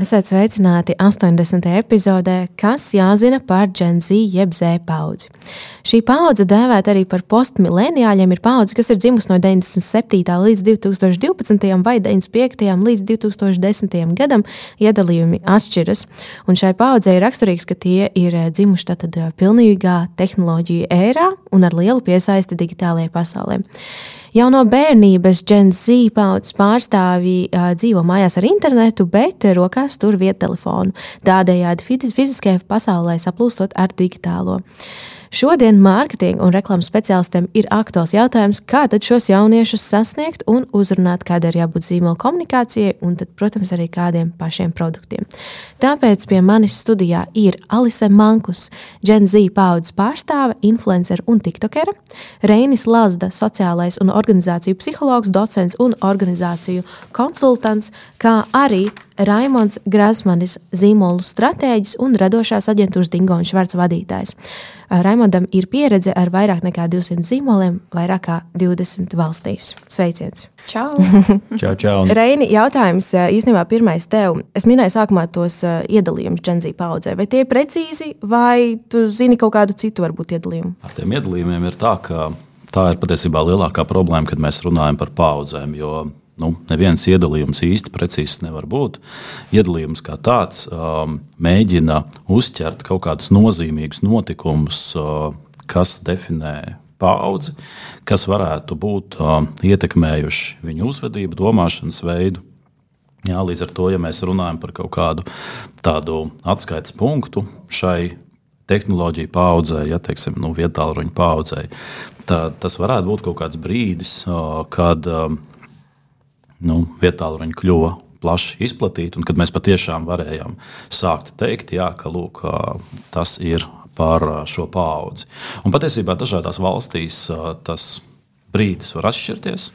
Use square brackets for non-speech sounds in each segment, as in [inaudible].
Esiet sveicināti 80. epizodē, kas jāzina par Gen Z jeb Z paudzi. Šī paudze, dēvēta arī par postmileniāļiem, ir paudze, kas ir dzimusi no 97. līdz 2012. vai 95. līdz 2010. gadam. Iedalījumi atšķiras, un šai paudzei ir raksturīgs, ka tie ir dzimuši tātad pilnīgā tehnoloģiju ērā un ar lielu piesaisti digitālajai pasaulē. Jau no bērnības Gen Z paudzes pārstāvji uh, dzīvo mājās ar internetu, bet rokās tur viettelefonu. Tādējādi fiziskajai pasaulē saplūstot ar digitālo. Šodien mārketinga un reklāmas speciālistiem ir aktuāls jautājums, kā tad šos jauniešus sasniegt un uzrunāt, kādai ir jābūt zīmola komunikācijai un, tad, protams, arī kādiem pašiem produktiem. Tāpēc pie manis studijā ir Alise Mankus, Gen Z paudzes pārstāve, influencer un tiktokera, Reinis Lazda, sociālais un organizāciju psihologs, docents un organizāciju konsultants, kā arī Raimons Grasmanis, zīmolu stratēģis un radošās aģentūras Dingo un Švarts vadītājs. Raimondam ir pieredze ar vairāk nekā 200 zīmoliem, vairāk kā 20 valstīs. Sveiciens! Čau! [laughs] čau, čau. Reini, jautājums īstenībā pirmais tev. Es minēju sākumā tos iedalījumus Džentlī paudzē. Vai tie ir precīzi, vai tu zini kaut kādu citu varbūt iedalījumu? Ar tiem iedalījumiem ir tā, ka tā ir patiesībā lielākā problēma, kad mēs runājam par paudzēm. Jo nu, neviens iedalījums īsti precīzs nevar būt. Iedalījums kā tāds um, mēģina uzķert kaut kādus nozīmīgus notikumus, uh, kas definē paudzi, kas varētu būt uh, ietekmējuši viņu uzvedību, domāšanas veidu. Jā, līdz ar to, ja mēs runājam par kaut kādu tādu atskaites punktu šai tehnoloģiju paudzē, ja teiksim, nu, vietāluņa paudzē, tad tas varētu būt kaut kāds brīdis, uh, kad um, nu, vietāluņi kļuva plaši izplatīti, un kad mēs patiešām varējām sākt teikt, jā, ka lūk, tas ir par šo paudzi. Un patiesībā dažādās valstīs tas brīdis var atšķirties.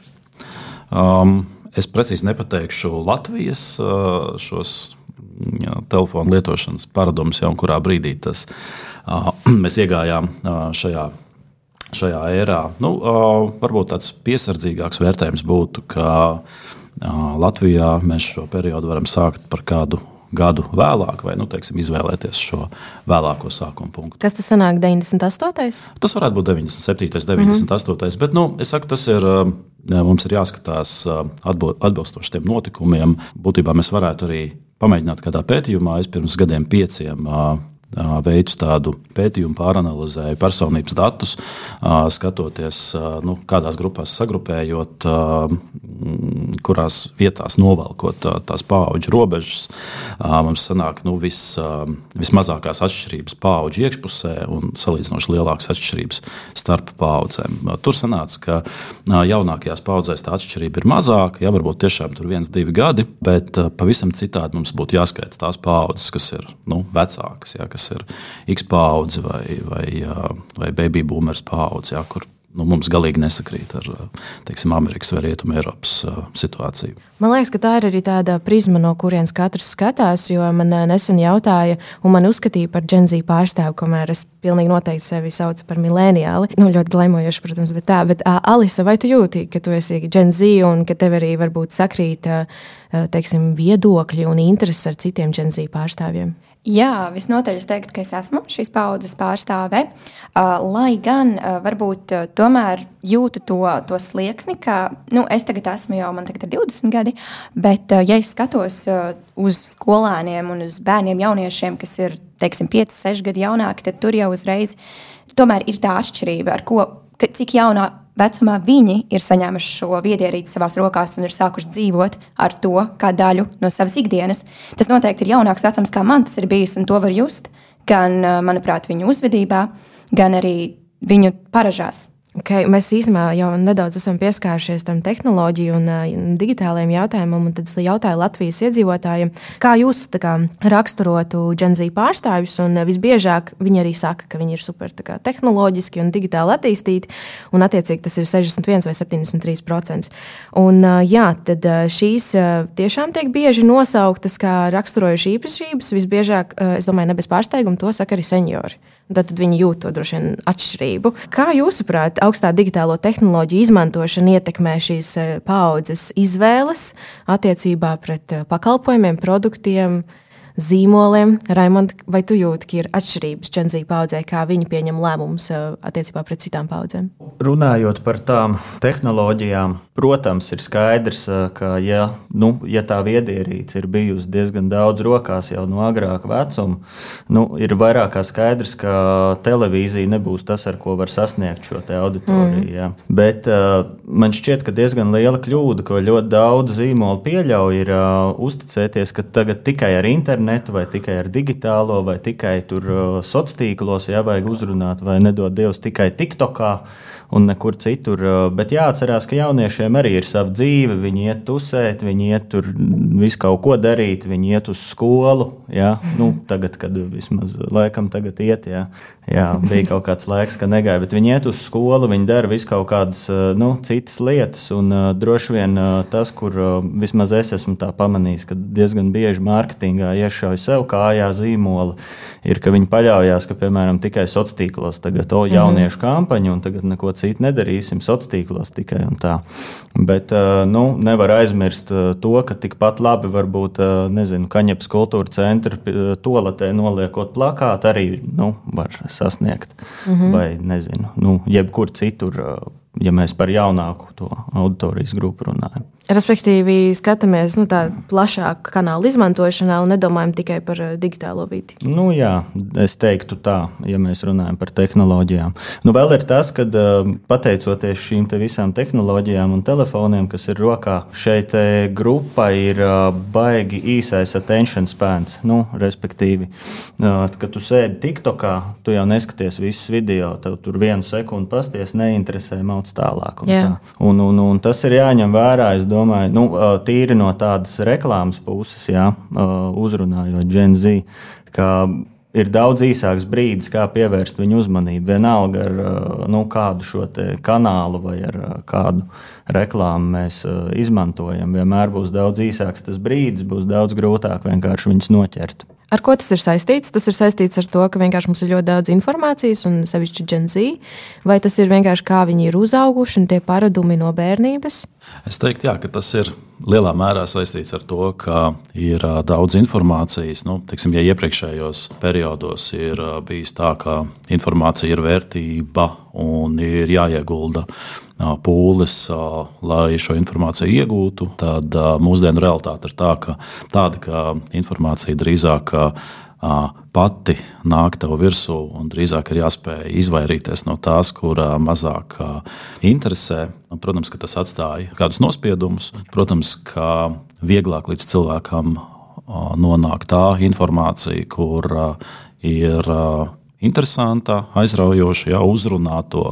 Um, es precīzi nepateikšu Latvijas šos jā, telefonu lietošanas paradumus, jau kurā brīdī tas, uh, [clears throat] mēs iegājām uh, šajā šajā ērā. Nu, uh, varbūt tāds piesardzīgāks vērtējums būtu, ka Latvijā mēs šo periodu varam sākt par kādu gadu vēlāk, vai nu, teiksim, izvēlēties šo vēlāko sākuma punktu. Kas tas sanāk 98? Tas varētu būt 97, 98, mm -hmm. bet nu, es saku, tas ir. Mums ir jāskatās atbilstoši tiem notikumiem. Būtībā mēs varētu arī pamēģināt kādā pētījumā, es pirms gadiem pieciem veicu tādu pētījumu, pāranalizēju personības datus, skatoties, nu, kādās grupās sagrupējot, kurās vietās novelkot tās paudžu robežas. Mums sanāk nu, vis, vismazākās atšķirības paudžu iekšpusē un salīdzinoši lielākas atšķirības starp paudzēm. Tur sanāca, ka jaunākajās paudzēs tā atšķirība ir mazāka, ja varbūt tiešām tur viens, divi gadi, bet pavisam citādi mums būtu jāskaita tās paudzes, kas ir nu, vecākas. Ja, kas ir X paudze vai, vai, vai baby boomers paudze, ja, kur nu, mums galīgi nesakrīt ar teiksim, Amerikas vai Rietumu Eiropas situāciju. Man liekas, ka tā ir arī tāda prizma, no kurienes katrs skatās. Jo man nesen jautāja, un man uzskatīja par džentlmeņa pārstāvu, kamēr es pilnīgi noteikti sevi saucu par mileniāli. Nu, ļoti glaimojoši, protams, bet tā. Bet, uh, Alisa, vai tu jūti, ka tu esi džentlmeņa un ka tev arī varbūt sakrīt uh, teiksim, viedokļi un intereses ar citiem džentlmeņa pārstāvjiem? Jā, visnotaļ es teiktu, ka es esmu šīs paudzes pārstāve. Uh, lai gan uh, varbūt uh, tomēr jūtu to, to slieksni, ka nu, es tagad esmu jau, man tagad ir 20 gadi, bet ja es skatos uz skolēniem un uz bērniem, jauniešiem, kas ir teiksim, 5, 6 gadi jaunāki, tad tur jau uzreiz tomēr ir tā atšķirība, ar ko, cik jaunā vecumā viņi ir saņēmuši šo viedierīci savās rokās un ir sākuši dzīvot ar to kā daļu no savas ikdienas. Tas noteikti ir jaunāks vecums, kā man tas ir bijis, un to var just gan, manuprāt, viņu uzvedībā, gan arī viņu paražās. Okay, mēs īstenībā jau nedaudz esam pieskārušies tam tehnoloģiju un uh, digitālajiem jautājumam. Tad es jautāju Latvijas iedzīvotājiem, kā jūs kā, raksturotu Genzi pārstāvjus. Un, uh, visbiežāk viņi arī saka, ka viņi ir super kā, tehnoloģiski un digitāli attīstīti. Un, attiecīgi, tas ir 61 vai 73%. Un, uh, jā, tad uh, šīs uh, tiešām tiek bieži nosauktas kā raksturojušas īpašības. Visbiežāk, uh, es domāju, ne bez pārsteiguma, to saka arī seniori. Tad viņi jūt to droši vien atšķirību. Kā jūsuprāt, augstā digitālo tehnoloģiju izmantošana ietekmē šīs eh, paudzes izvēles attiecībā pret eh, pakalpojumiem, produktiem? Zīmoliem. Raimond, vai tu jūti, ka ir atšķirības Čenzī paudzē, kā viņi pieņem lēmumus uh, attiecībā pret citām paudzēm? Runājot par tām tehnoloģijām, protams, ir skaidrs, uh, ka, ja, nu, ja tā viedierīce ir bijusi diezgan daudz rokās jau no agrāka vecuma, nu, ir vairāk kā skaidrs, ka televīzija nebūs tas, ar ko var sasniegt šo auditoriju. Mm. Ja. Bet uh, man šķiet, ka diezgan liela kļūda, ko ļoti daudz zīmolu pieļauj, ir uh, uzticēties, ka tagad tikai ar internetu internetu, vai tikai ar digitālo, vai tikai tur sociālos tīklos, ja vajag uzrunāt, vai nedod Dievs tikai TikTokā un nekur citur. Bet jāatcerās, ka jauniešiem arī ir sava dzīve. Viņi iet tusēt, viņi iet tur visu kaut ko darīt, viņi iet uz skolu. Ja? Nu, tagad, kad vismaz laikam tagad iet, ja? jā, bija kaut kāds laiks, ka negāja, bet viņi iet uz skolu, viņi dara visu kaut kādas nu, citas lietas. Un droši vien tas, kur vismaz es esmu pamanījis, ka diezgan bieži mārketingā iešauj sev kājā zīmoli, ir, ka viņi paļaujas, ka, piemēram, tikai sociālos tīklos tagad o jauniešu mm -hmm. kampaņu un tagad neko citu nedarīsim, sociālos tīklos tikai un tā. Bet nu, nevar aizmirst to, ka tikpat labi varbūt, nezinu, Kaņepes kultūra centra toaletē noliekot plakātu arī nu, var sasniegt. Mm -hmm. Vai, nezinu, nu, jebkur citur, ja mēs par jaunāku to auditorijas grupu runājam. Respektīvi, skatāmies nu, plašāk kanāla izmantošanā un nedomājam tikai par eh, digitālo vidi. Nu, jā, es teiktu tā, ja mēs runājam par tehnoloģijām. Nu, vēl ir tas, ka eh, pateicoties šīm te visām tehnoloģijām un telefoniem, kas ir rokā, šeit grupai ir eh, baigi īsais attention spans. Nu, respektīvi, kad tu sēdi TikTokā, tu jau neskaties visus video, tev tur vienu sekundi pasties, neinteresē, mauc tālāk. Un, tā. un, un, un tas ir jāņem vērā. Es domāju, nu, tīri no tādas reklāmas puses, jā, uzrunājot Gen Z, ka ir daudz īsāks brīdis, kā pievērst viņu uzmanību. Vienalga ar nu, kādu šo kanālu vai ar kādu reklāmu mēs izmantojam. Vienmēr būs daudz īsāks tas brīdis, būs daudz grūtāk vienkārši viņus noķert. Ar ko tas ir saistīts? Tas ir saistīts ar to, ka vienkārši mums ir ļoti daudz informācijas, un sevišķi Gen-Z, vai tas ir vienkārši kā viņi ir uzauguši un tie paradumi no bērnības? Es teiktu, jā, ka tas ir lielā mērā saistīts ar to, ka ir uh, daudz informācijas. Nu, tiksim, ja iepriekšējos periodos ir uh, bijis tā, ka informācija ir vērtība un ir jāiegulda pūles, lai šo informāciju iegūtu, tad mūsdienu realitāte ir tā, ka tāda ka informācija drīzāk. Pati nāk tev virsū, un drīzāk ir jāspēj izvairīties no tās, kurā mazāk interesē. Nu, protams, ka tas atstāja kādus nospiedumus. Protams, ka vieglāk līdz cilvēkam nonāk tā informācija, kur ir interesanta, aizraujoša, jau uzrunā to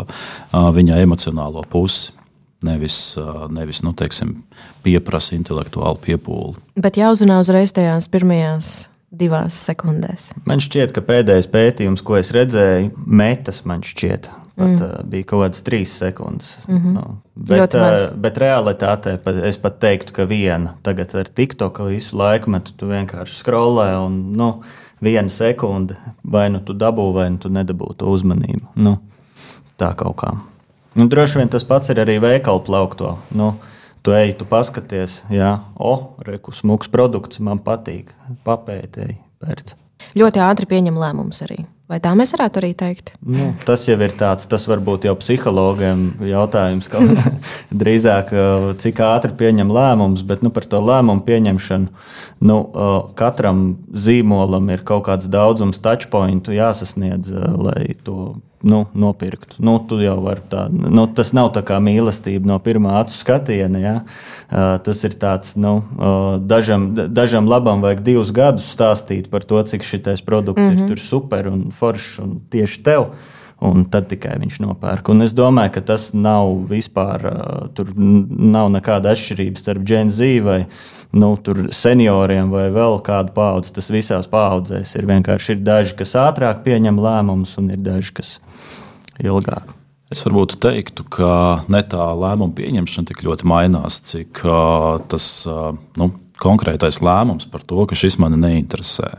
viņa emocionālo pusi nevis, nevis nu, teiksim, pieprasa intelektuālu piepūli. Bet jāuzrunā uzreiz tajās pirmajās divās sekundēs. Man šķiet, ka pēdējais pētījums, ko es redzēju, metas man šķiet. Pat, mm. uh, bija kaut kādas trīs sekundes. Mm -hmm. nu, bet, uh, bet realitātē pat, es pat teiktu, ka viena. Tagad ar TikTok visu laikmetu tu vienkārši skrolē un nu, viena sekunde vai nu tu dabū, vai nu tu nedabū to uzmanību. Nu, tā kaut kā. Nu, droši vien tas pats ir arī veikalu plaukto. Nu, Tu ej, tu paskaties, jā, o, reku, smūgs produkts, man patīk. Papētēji, pērc. Ļoti ātri pieņem lēmumus arī. Vai tā mēs varētu arī teikt? Nu, tas jau ir tāds, tas varbūt jau psihologiem jautājums, ka [laughs] drīzāk cik ātri pieņem lēmumus, bet nu, par to lēmumu pieņemšanu nu, katram zīmolam ir kaut kāds daudzums touchpointu jāsasniedz, lai to nu, nopirkt. Nu, tā, nu, tas nav tā kā mīlestība no pirmā acu skatiena. Ja? Uh, tas ir tāds, nu, uh, dažam, dažam labam vajag divus gadus stāstīt par to, cik šis produkts mm -hmm. ir mhm. super un foršs un tieši tev. un tad tikai viņš nopērk. Un es domāju, ka tas nav vispār, tur nav nekāda atšķirība starp Gen Z vai nu, senioriem vai vēl kādu paudzi. Tas visās paudzēs ir vienkārši ir daži, kas ātrāk pieņem lēmumus, un ir daži, kas ilgāk. Es varbūt teiktu, ka ne tā lēmuma pieņemšana tik ļoti mainās, cik uh, tas uh, nu, konkrētais lēmums par to, ka šis mani neinteresē.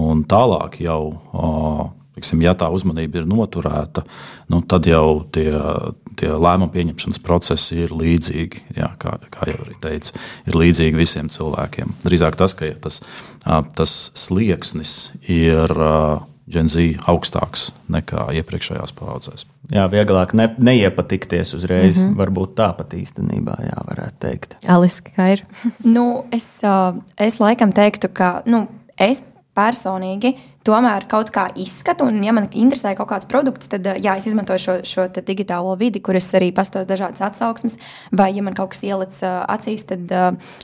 Un tālāk jau uh, Tiksim, ja tā uzmanība ir noturēta, nu, tad jau tie, tie lēmumu pieņemšanas procesi ir līdzīgi. Jā, kā, kā jau arī teicu, ir līdzīgi visiem cilvēkiem. Drīzāk tas, ka tas, tas slieksnis ir Gen Z augstāks nekā iepriekšējās paudzēs. Jā, vieglāk ne, neiepatikties uzreiz. Mm -hmm. Varbūt tā pat īstenībā, jā, varētu teikt. Aliska, kā ir? [laughs] nu, es, es laikam teiktu, ka nu, es personīgi tomēr kaut kā izskatu. Un, ja man interesē kaut kāds produkts, tad jā, es izmantoju šo, šo digitālo vidi, kur es arī pastāstu dažādas atsauksmes. Vai, ja man kaut kas ielicis acīs, tad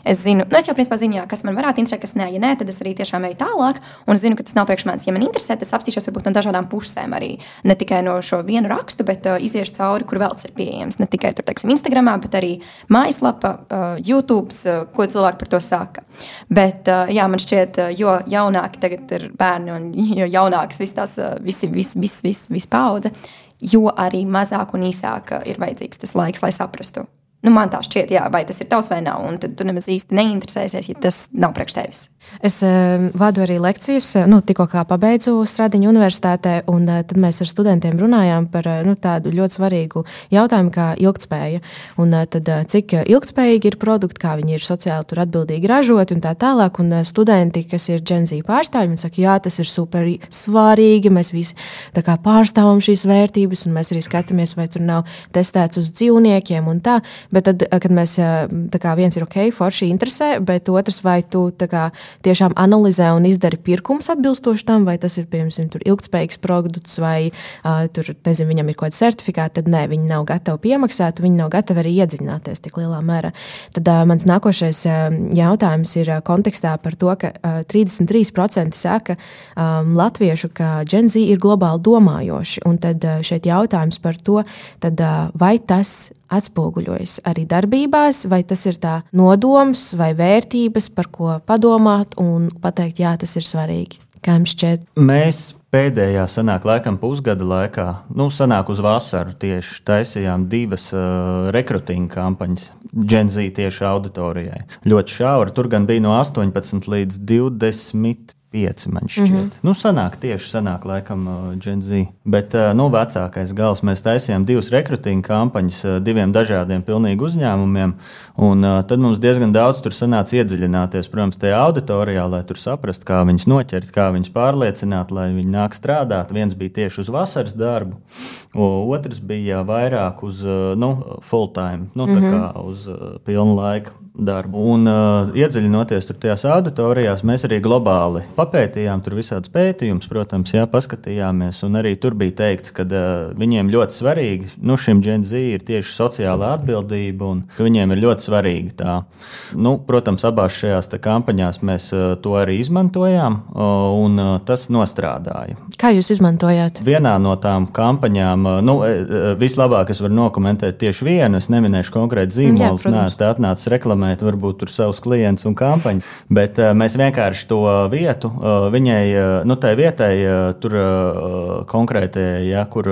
es zinu, nu, es jau principā zinu, jā, kas man varētu interesēt, kas nē, ja nē, tad es arī tiešām eju tālāk. Un zinu, ka tas nav priekš manis. Ja man interesē, tad es apstīšos varbūt no dažādām pusēm arī. Ne tikai no šo vienu rakstu, bet iziešu cauri, kur vēl tas ir pieejams. Ne tikai tur, teiksim, Instagram, bet arī mājaslapa, YouTube, ko cilvēki par to saka. Bet, uh, jā, man šķiet, uh, jo jaunāki tagad ir bērni un [laughs] jo jaunāks viss tas visi, vis, vis, vis, vis paudze, jo arī mazāk un īsāk ir vajadzīgs tas laiks, lai saprastu. Nu, man tā šķiet, jā, vai tas ir tavs vai nav. Un tad tu nemaz īsti neinteresēsies, ja tas nav priekš tevis. Es uh, vadu arī lekcijas, eh, nu, tikko pabeidzu Stradiņu universitātē, un uh, tad mēs ar studentiem runājām par uh, nu, tādu ļoti svarīgu jautājumu, kā ilgspēja. Un, uh, tad, uh, cik ilgspējīgi ir produkti, kā viņi ir sociāli atbildīgi ražoti un tā tālāk. Un uh, studenti, kas ir Z pārstāvji, saka, jā, tas ir super svarīgi. Mēs visi kā, pārstāvam šīs vērtības, un mēs arī skatāmies, vai tur nav testēts uz dzīvniekiem un tā. Bet tad, kad mēs kā, viens ir ok, forši interesē, bet otrs vai tu kā, tiešām analizē un izdara pirkums atbilstoši tam, vai tas ir piemēram ilgspējīgs produkts vai uh, tur, nezinu, viņam ir kaut kāda certifikāta, tad nē, viņi nav gatavi piemaksāt, viņi nav gatavi arī iedziļināties tik lielā mērā. Tad uh, mans nākošais uh, jautājums ir uh, kontekstā par to, ka uh, 33% saka um, latviešu, ka Gen Z ir globāli domājoši. Un tad uh, šeit jautājums par to, tad, uh, vai tas atspoguļojas arī darbībās, vai tas ir tā nodoms vai vērtības, par ko padomāt un pateikt, jā, tas ir svarīgi. Kā jums šķiet? Mēs pēdējā sanāk, laikam, pusgada laikā, nu, sanāk uz vasaru tieši taisījām divas uh, rekrutinga kampaņas Gen Z tieši auditorijai. Ļoti šaura. Tur gan bija no 18 līdz 20 pieci, man šķiet. Mm -hmm. Nu, sanāk, tieši sanāk, laikam, uh, Gen Z. Bet, uh, nu, vecākais gals mēs taisījām divas rekrutīna kampaņas uh, diviem dažādiem pilnīgi uzņēmumiem. Un tad mums diezgan daudz tur sanāca iedziļināties, protams, tajā auditorijā, lai tur saprastu, kā viņus noķert, kā viņus pārliecināt, lai viņi nāk strādāt. Viens bija tieši uz vasaras darbu, otrs bija vairāk uz nu, full time, nu, mm -hmm. uz pilnu laiku darbu. Un, uh, iedziļinoties tur tajās auditorijās, mēs arī globāli papētījām tur visādus pētījumus, protams, jā, paskatījāmies. Un arī tur bija teikts, ka uh, viņiem ļoti svarīgi, nu, šim Z ir tieši sociālā atbildība un ka viņiem ir ļoti svarīga tā. Nu, protams, abās šajās kampaņās mēs uh, to arī izmantojām, uh, un uh, tas nostrādāja. Kā jūs izmantojāt? Vienā no tām kampaņām, uh, nu, vislabāk es varu nokomentēt tieši vienu, es neminēšu konkrēti zīmolus, neesmu atnācis reklamēt varbūt tur savus klientus un kampaņu, bet uh, mēs vienkārši to vietu uh, viņai, uh, nu, tai vietai, uh, tur konkrētajai, ja, kur,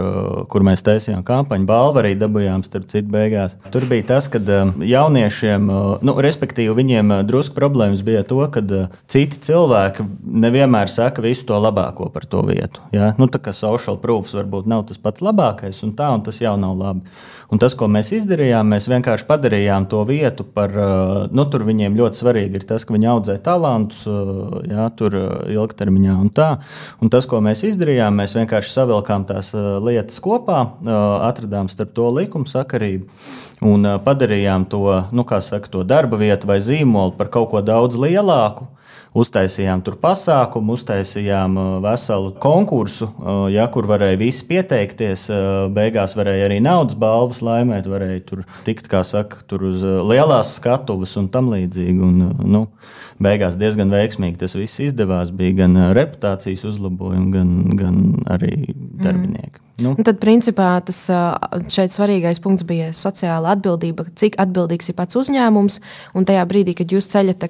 kur mēs taisījām kampaņu, balvu arī dabūjām, starp citu, beigās. Tur bija tas, ka jauniešiem, nu, respektīvi, viņiem drusku problēmas bija to, ka citi cilvēki nevienmēr saka visu to labāko par to vietu. Ja? Nu, tā kā social proofs varbūt nav tas pats labākais, un tā, un tas jau nav labi. Un tas, ko mēs izdarījām, mēs vienkārši padarījām to vietu par, nu, tur viņiem ļoti svarīgi ir tas, ka viņi audzē talantus, jā, tur ilgtermiņā un tā. Un tas, ko mēs izdarījām, mēs vienkārši savilkām tās lietas kopā, atradām starp to likumsakarību un padarījām to, nu, saka, to darba vietu vai zīmolu par kaut ko daudz lielāku uztaisījām tur pasākumu, uztaisījām uh, veselu konkursu, uh, ja, kur varēja visi pieteikties. Uh, beigās varēja arī naudas balvas laimēt, varēja tur tikt, kā saka, tur uz lielās skatuves un tam līdzīgi. Un, nu, beigās diezgan veiksmīgi tas viss izdevās. Bija gan reputācijas uzlabojumi, gan, gan arī darbinieki. Mm. Nu. Un tad, principā, tas šeit svarīgais punkts bija sociāla atbildība, cik atbildīgs ir pats uzņēmums. Un tajā brīdī, kad jūs ceļat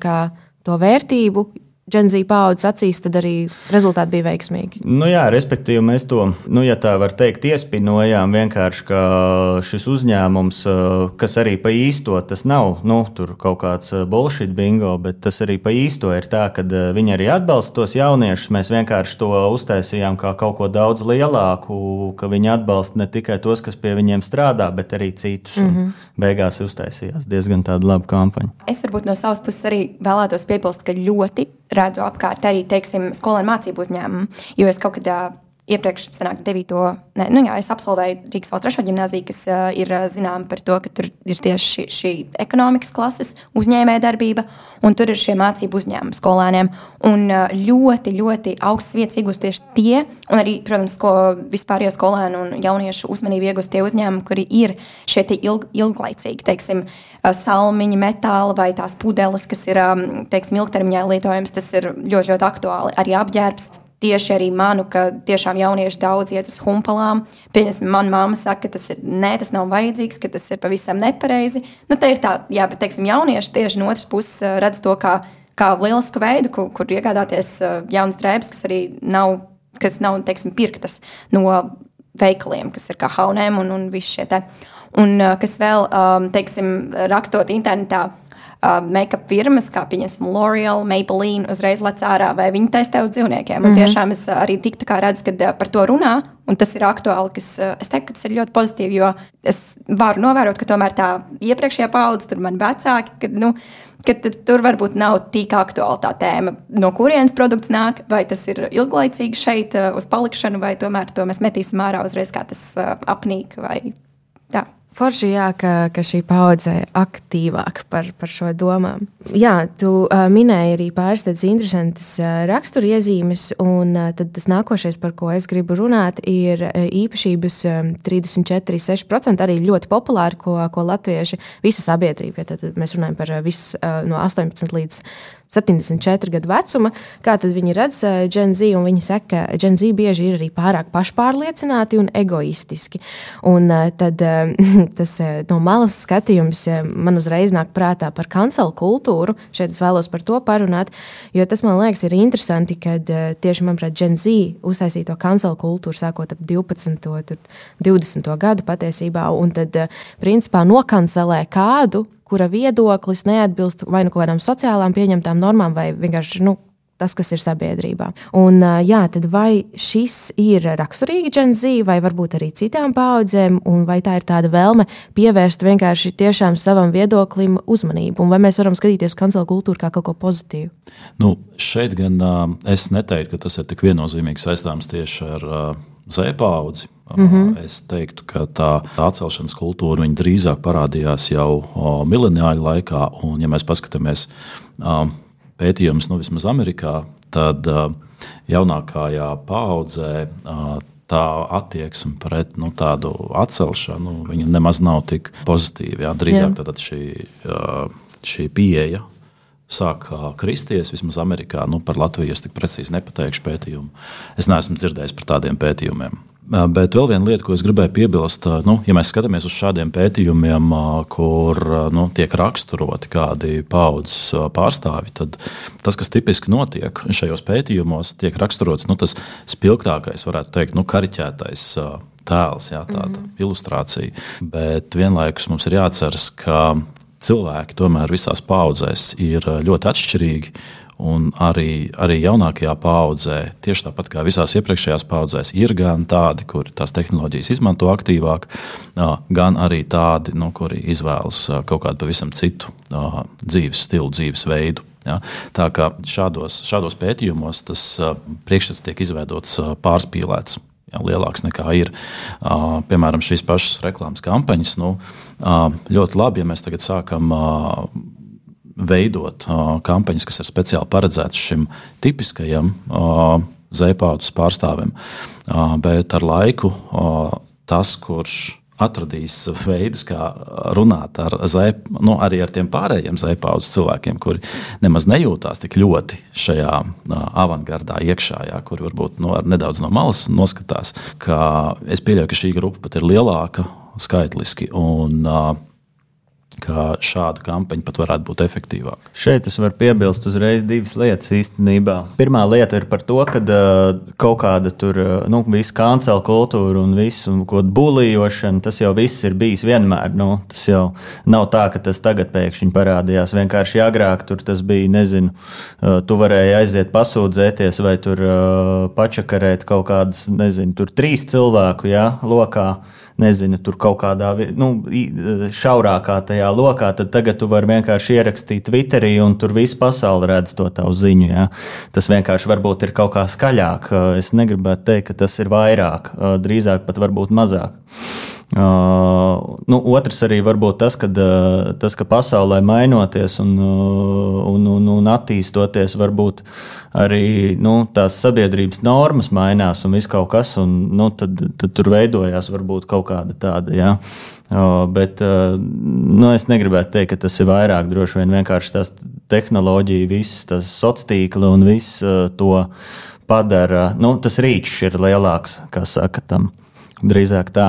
to vērtību, Genzi paudzes acīs, tad arī rezultāti bija veiksmīgi. Nu jā, respektīvi, mēs to, nu, ja tā var teikt, iespinojām vienkārši, ka šis uzņēmums, kas arī pa īsto, tas nav nu, kaut kāds bullshit bingo, bet tas arī pa īsto ir tā, ka viņi arī atbalsta tos jauniešus. Mēs vienkārši to uztaisījām kā kaut ko daudz lielāku, ka viņi atbalsta ne tikai tos, kas pie viņiem strādā, bet arī citus. Mm -hmm. Beigās uztaisījās diezgan tāda laba kampaņa. Es varbūt no savas puses arī vēlētos piebilst, ka ļoti redzu apkārt arī, teiksim, skolēnu mācību uzņēmumu. Jo es kaut kad uh, iepriekš sanāk, 9. Ne, nu jā, es absolvēju Rīgas valsts trešo ģimnāziju, kas uh, ir zināma par to, ka tur ir tieši šī, šī ekonomikas klases uzņēmējdarbība, un tur ir šie mācību uzņēmumi skolēniem. Un uh, ļoti, ļoti augsts vietas iegūst tieši tie, un arī, protams, ko vispārējo skolēnu un jauniešu uzmanību iegūst tie uzņēmumi, kuri ir šie ilg, ilglaicīgi, teiksim, uh, salmiņi, metāli vai tās pudeles, kas ir, um, teiksim, ilgtermiņā lietojams, tas ir ļoti, ļoti aktuāli. Arī apģērbs tieši arī manu, ka tiešām jaunieši daudz iet uz humpalām. Pieņemsim, manā māma saka, ka tas, ir, nē, tas nav vajadzīgs, ka tas ir pavisam nepareizi. Nu, tā ir tā, jā, bet teiksim, jaunieši tieši no otras puses eh, redz to kā, kā lielisku veidu, kur, kur iegādāties eh, jaunas drēbes, kas arī nav, kas nav teiksim, pirktas no veikaliem, kas ir kā haunēm un, un visi šie te. Un eh, kas vēl, teiksim, rakstot internetā, uh, make-up firmas, kā pieņemsim L'Oreal, Maybelline, uzreiz lec ārā, vai viņi testē uz dzīvniekiem. Mm -hmm. Un mhm. tiešām es arī tiktu kā redzu, kad uh, par to runā, un tas ir aktuāli, kas uh, es teiktu, ka tas ir ļoti pozitīvi, jo es varu novērot, ka tomēr tā iepriekšējā paudze, tur man vecāki, kad, nu, ka tur varbūt nav tik aktuāla tā tēma, no kurienes produkts nāk, vai tas ir ilglaicīgi šeit uh, uz palikšanu, vai tomēr to mēs metīsim ārā uzreiz, kā tas uh, apnīk vai. Forši, jā, ka, ka šī paudze ir aktīvāka par, par šo domām. Jā, tu uh, minēji arī pāris tādas interesantas uh, raksturiezīmes, un uh, tas nākošais, par ko es gribu runāt, ir uh, īpašības um, 34,6% arī ļoti populāri, ko, ko latvieši, visa sabiedrība, ja tad mēs runājam par visu uh, no 18 līdz 74 gadu vecuma, kā viņi redz Gen Z. Viņi saka, ka Gen Z bieži ir arī pārāk pašpārliecināti un egoistiski. Un tad [laughs] tas no malas skatījums man uzreiz nāk prātā par kancelu kultūru. Šeit es vēlos par to parunāt, jo tas man liekas ir interesanti, kad tieši manuprāt Gen Z uztaisīja to kancelu kultūru sākot ap 12. un 20. gadu patiesībā, un tad principā nokancelē kādu, kura viedoklis neatbilst vai nu kādām sociālām pieņemtām normām, vai vienkārši nu, tas, kas ir sabiedrībā. Un, jā, tad vai šis ir raksturīgi Z, vai varbūt arī citām paudzēm, un vai tā ir tāda vēlme pievērst vienkārši tiešām savam viedoklim uzmanību, un vai mēs varam skatīties kancelu kultūru kā kaut ko pozitīvu? Nu, šeit gan es neteiktu, ka tas ir tik viennozīmīgi saistāms tieši ar Z paudzi. Mm -hmm. Es teiktu, ka tā atcelšanas kultūra drīzāk parādījās jau mileniāļu laikā. Un, ja mēs paskatāmies pētījumus, nu, vismaz Amerikā, tad jaunākajā paudzē tā attieksme pret nu, tādu atcelšanu nemaz nav tik pozitīva. Jā. Drīzāk jā. Šī, šī pieeja sāk kristies, vismaz Amerikā. Nu, par Latviju es tik precīzi nepateikšu pētījumu. Es neesmu dzirdējis par tādiem pētījumiem. Bet vēl viena lieta, ko es gribēju piebilst, nu, ja mēs skatāmies uz šādiem pētījumiem, kur nu, tiek raksturoti kādi paudzes pārstāvji, tad tas, kas tipiski notiek šajos pētījumos, tiek raksturots nu, tas spilgtākais, varētu teikt, nu, kariķētais tēls, jā, tāda mm -hmm. ilustrācija. Bet vienlaikus mums ir jāatceras, ka cilvēki tomēr visās paudzēs ir ļoti atšķirīgi. Un arī, arī jaunākajā paudzē, tieši tāpat kā visās iepriekšējās paudzēs, ir gan tādi, kuri tās tehnoloģijas izmanto aktīvāk, gan arī tādi, nu, kuri izvēlas kaut kādu pavisam citu dzīves stilu, dzīvesveidu. Ja? Tā kā šādos, šādos pētījumos tas priekšstats tiek izveidots pārspīlēts. Ja, lielāks nekā ir. Uh, piemēram, šīs pašas reklāmas kampaņas. Nu, uh, ļoti labi, ja mēs tagad sākam uh, veidot uh, kampaņas, kas ir speciāli paredzētas šim tipiskajam uh, zēpaudzes pārstāvim. Uh, bet ar laiku uh, tas, kurš atradīs veidus, kā runāt ar, zēp, nu, arī ar tiem pārējiem zēpaudzes cilvēkiem, kuri nemaz nejūtās tik ļoti šajā avangardā iekšā, jā, kuri varbūt nu, nedaudz no malas noskatās. Es pieļauju, ka šī grupa pat ir lielāka skaitliski. Un, uh, ka šāda kampaņa pat varētu būt efektīvāka. Šeit es varu piebilst uzreiz divas lietas īstenībā. Pirmā lieta ir par to, ka kaut kāda tur nu, visa kancela kultūra un viss, un ko bulījošana, tas jau viss ir bijis vienmēr. Nu, tas jau nav tā, ka tas tagad pēkšņi parādījās. Vienkārši agrāk tur tas bija, nezinu, tu varēji aiziet pasūdzēties vai tur pačakarēt kaut kādus, nezinu, tur trīs cilvēku jā, lokā nezinu, tur kaut kādā nu, šaurākā tajā lokā, tad tagad tu vari vienkārši ierakstīt Twitterī, un tur viss pasaule redz to tavu ziņu. Ja? Tas vienkārši varbūt ir kaut kā skaļāk. Es negribētu teikt, ka tas ir vairāk, drīzāk pat varbūt mazāk. Uh, nu, otrs arī var būt tas, ka, uh, tas, ka pasaulē mainoties un, uh, un, un, un attīstoties, varbūt arī nu, tās sabiedrības normas mainās un viss kaut kas, un nu, tad, tad tur veidojās varbūt kaut kāda tāda. Ja? Uh, bet uh, nu, es negribētu teikt, ka tas ir vairāk. Droši vien vienkārši tās tehnoloģija, visas tās sociālās tīkli un viss uh, to padara. Nu, tas rīčs ir lielāks, kā saka tam. Drīzāk tā.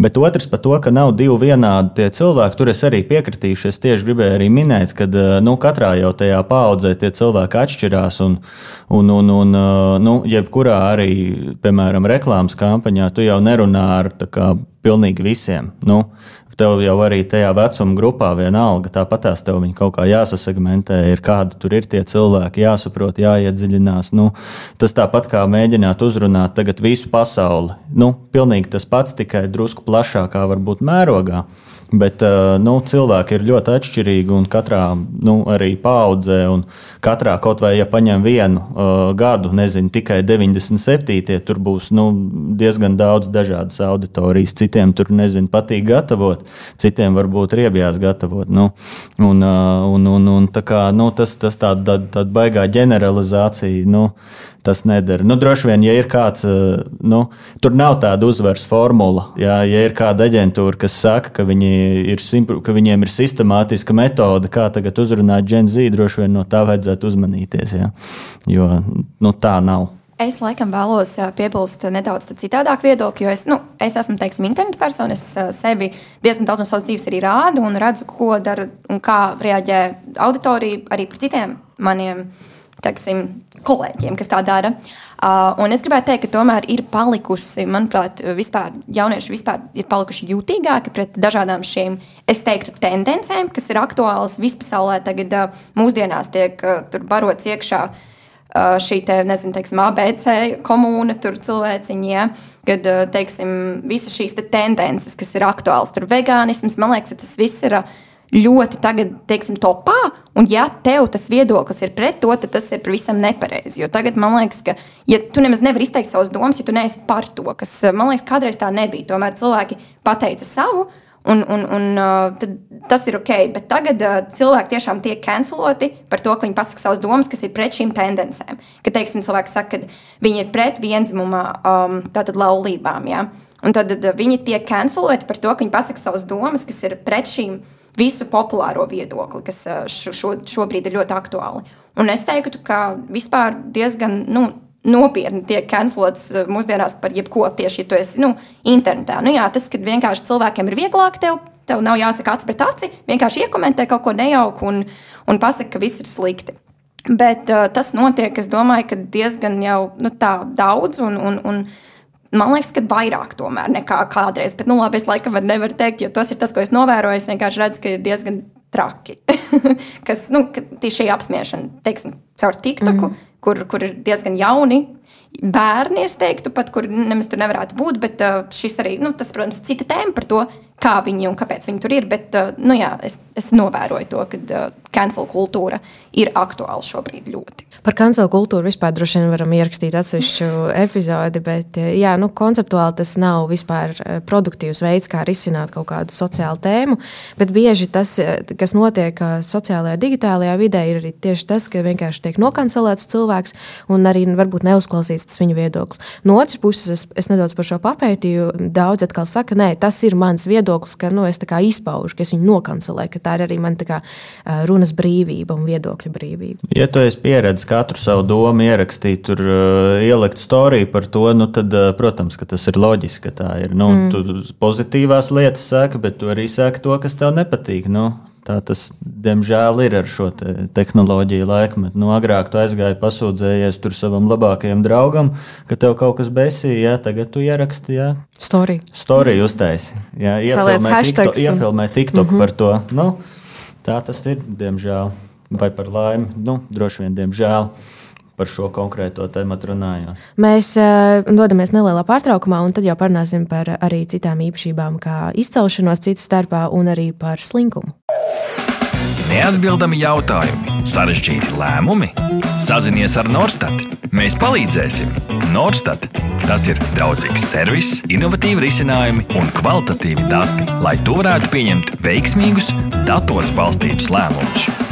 Bet otrs par to, ka nav divi vienādi cilvēki, tur es arī piekritīšu. Es tieši gribēju arī minēt, ka eh, nu, katrā jau tajā paudzē tie cilvēki atšķirās. Un, un, un, un eh, nu, jebkurā arī, piemēram, reklāmas kampaņā, tu jau nerunā ar kā, pilnīgi visiem. Nu, tev jau arī tajā vecuma grupā vienalga, tāpat tās tev kaut kā jāsasegmentē, ir kādi tur ir tie cilvēki, jāsaprot, jāiedziļinās. Nu, tas tāpat kā mēģināt uzrunāt tagad visu pasauli. Nu, pilnīgi tas pats, tikai drusku plašākā varbūt mērogā. Bet uh, nu, cilvēki ir ļoti atšķirīgi un katrā nu, arī paudzē, un katrā kaut vai ja paņem vienu uh, gadu, nezinu, tikai 97. tur būs nu, diezgan daudz dažādas auditorijas. Citiem tur nezinu, patīk gatavot, citiem varbūt riebjās gatavot. Nu, un, uh, un, un, un, kā, nu, tas tas tāda tā, tā baigā ģeneralizācija. Nu, tas nedara. Nu, droši vien, ja ir kāds, eh, nu, tur nav tāda uzvaras formula. Jā, ja ir kāda aģentūra, kas saka, ka, viņi ir, ka viņiem ir sistemātiska metode, kā tagad uzrunāt Z, droši vien no tā vajadzētu uzmanīties. Jā. Jo nu, tā nav. Es laikam vēlos eh, piebilst nedaudz citādāk viedokli, jo es, nu, es esmu teiksim, interneta persona. Es eh, sevi diezgan daudz no savas dzīves arī rādu un redzu, ko dara un kā reaģē auditorija arī par citiem maniem uh, teiksim, kolēģiem, kas tā dara. Uh, un es gribētu teikt, ka tomēr ir palikusi, manuprāt, vispār, jaunieši vispār ir palikuši jutīgāki pret dažādām šīm, es teiktu, tendencēm, kas ir aktuālas vispasaulē. Tagad uh, mūsdienās tiek uh, barots iekšā uh, šī te, nezinu, teiksim, ABC komūna, tur cilvēciņi. Ja? Kad teiksim, visas šīs te tendences, kas ir aktuālas, tur vegānisms, man liekas, tas viss ir. Uh, ļoti tagad, teiksim, topā, un ja tev tas viedoklis ir pret to, tad tas ir pavisam nepareizi. Jo tagad man liekas, ka, ja tu nemaz nevari izteikt savas domas, ja tu neesi par to, kas man liekas, kādreiz tā nebija, tomēr cilvēki pateica savu. Un, un, un uh, tas ir ok, bet tagad uh, cilvēki tiešām tiek canceloti par to, ka viņi pasaka savas domas, kas ir pret šīm tendencēm. Kad, teiksim, cilvēki saka, ka viņi ir pret vienzimuma um, laulībām, ja? un tad viņi tiek canceloti par to, ka viņi pasaka savas domas, kas ir pret šīm tendencēm visu populāro viedokli, kas šo, šo, šobrīd ir ļoti aktuāli. Un es teiktu, ka vispār diezgan nu, nopietni tiek cancelots mūsdienās par jebko tieši, ja tu esi nu, internetā. Nu, jā, tas, ka vienkārši cilvēkiem ir vieglāk tev. Tev nav jāsaka acis pret aci, vienkārši iekomentē kaut ko nejauku un, un pasaka, ka viss ir slikti. Bet uh, tas notiek, es domāju, diezgan jau nu, daudz. Un, un, un, Man liekas, ka vairāk tomēr nekā kādreiz. Bet, nu, labi, es laikam nevaru teikt, jo tas ir tas, ko es novēroju. Es vienkārši redzu, ka ir diezgan traki. [laughs] Kas, nu, tieši šī apspiešana, teiksim, caur TikToku, mm. kur, kur ir diezgan jauni. Bērni, es teiktu, pat kur nemaz tur nevarētu būt, bet uh, šis arī, nu, tas, protams, cita tēma par to, kā viņi un kāpēc viņi tur ir. Bet nu, jā, es, es novēroju to, ka cancel kultūra ir aktuāla šobrīd ļoti. Par cancel kultūru vispār droši vien varam ierakstīt atsevišķu epizodi, bet jā, nu, konceptuāli tas nav vispār produktīvs veids, kā risināt kaut kādu sociālu tēmu. Bet bieži tas, kas notiek sociālajā, digitālajā vidē, ir arī tieši tas, ka vienkārši tiek nokancelēts cilvēks un arī varbūt neuzklausīts tas viņa viedoklis. No otras puses, es, es nedaudz par šo papētīju. Daudz atkal saka, nē, tas ir mans viedoklis, ka nu, es izpaužu, ka es viņu nokancelēju, ka tā ir arī mana kā, runas brīvība un viedokļa brīvība. Ja tu esi pieredzējis katru savu domu ierakstīt, tur uh, ielikt storiju par to, nu, tad, uh, protams, tas ir loģiski, ka tā ir. Nu, mm. Tu pozitīvās lietas saka, bet tu arī saki to, kas tev nepatīk. Nu, Tā tas, diemžēl, ir ar šo te tehnoloģiju laikmetu. Nu, agrāk tu aizgāji pasūdzējies tur savam labākajam draugam, ka tev kaut kas besīja, jā, tagad tu ieraksti. Jā. Story. Story uztaisi. Jā, iefilmē TikTok, iefilmē TikTok mm -hmm. par to. Nu, tā tas ir, diemžēl. Vai par laimi? Nu, droši vien, diemžēl par šo konkrēto tēmu runājot. Mēs uh, dodamies nelielā pārtraukumā, un tad jau parunāsim par arī citām īpašībām, kā izcelšanos citu starpā, un arī par slinkumu. Neatbildami jautājumi, sarežģīti lēmumi. Sazinies ar Norstat. Mēs palīdzēsim. Norstat. Tas ir draudzīgs servis, innovatīvi risinājumi un kvalitatīvi dati, lai tu varētu pieņemt veiksmīgus, datos balstītus lēmumus.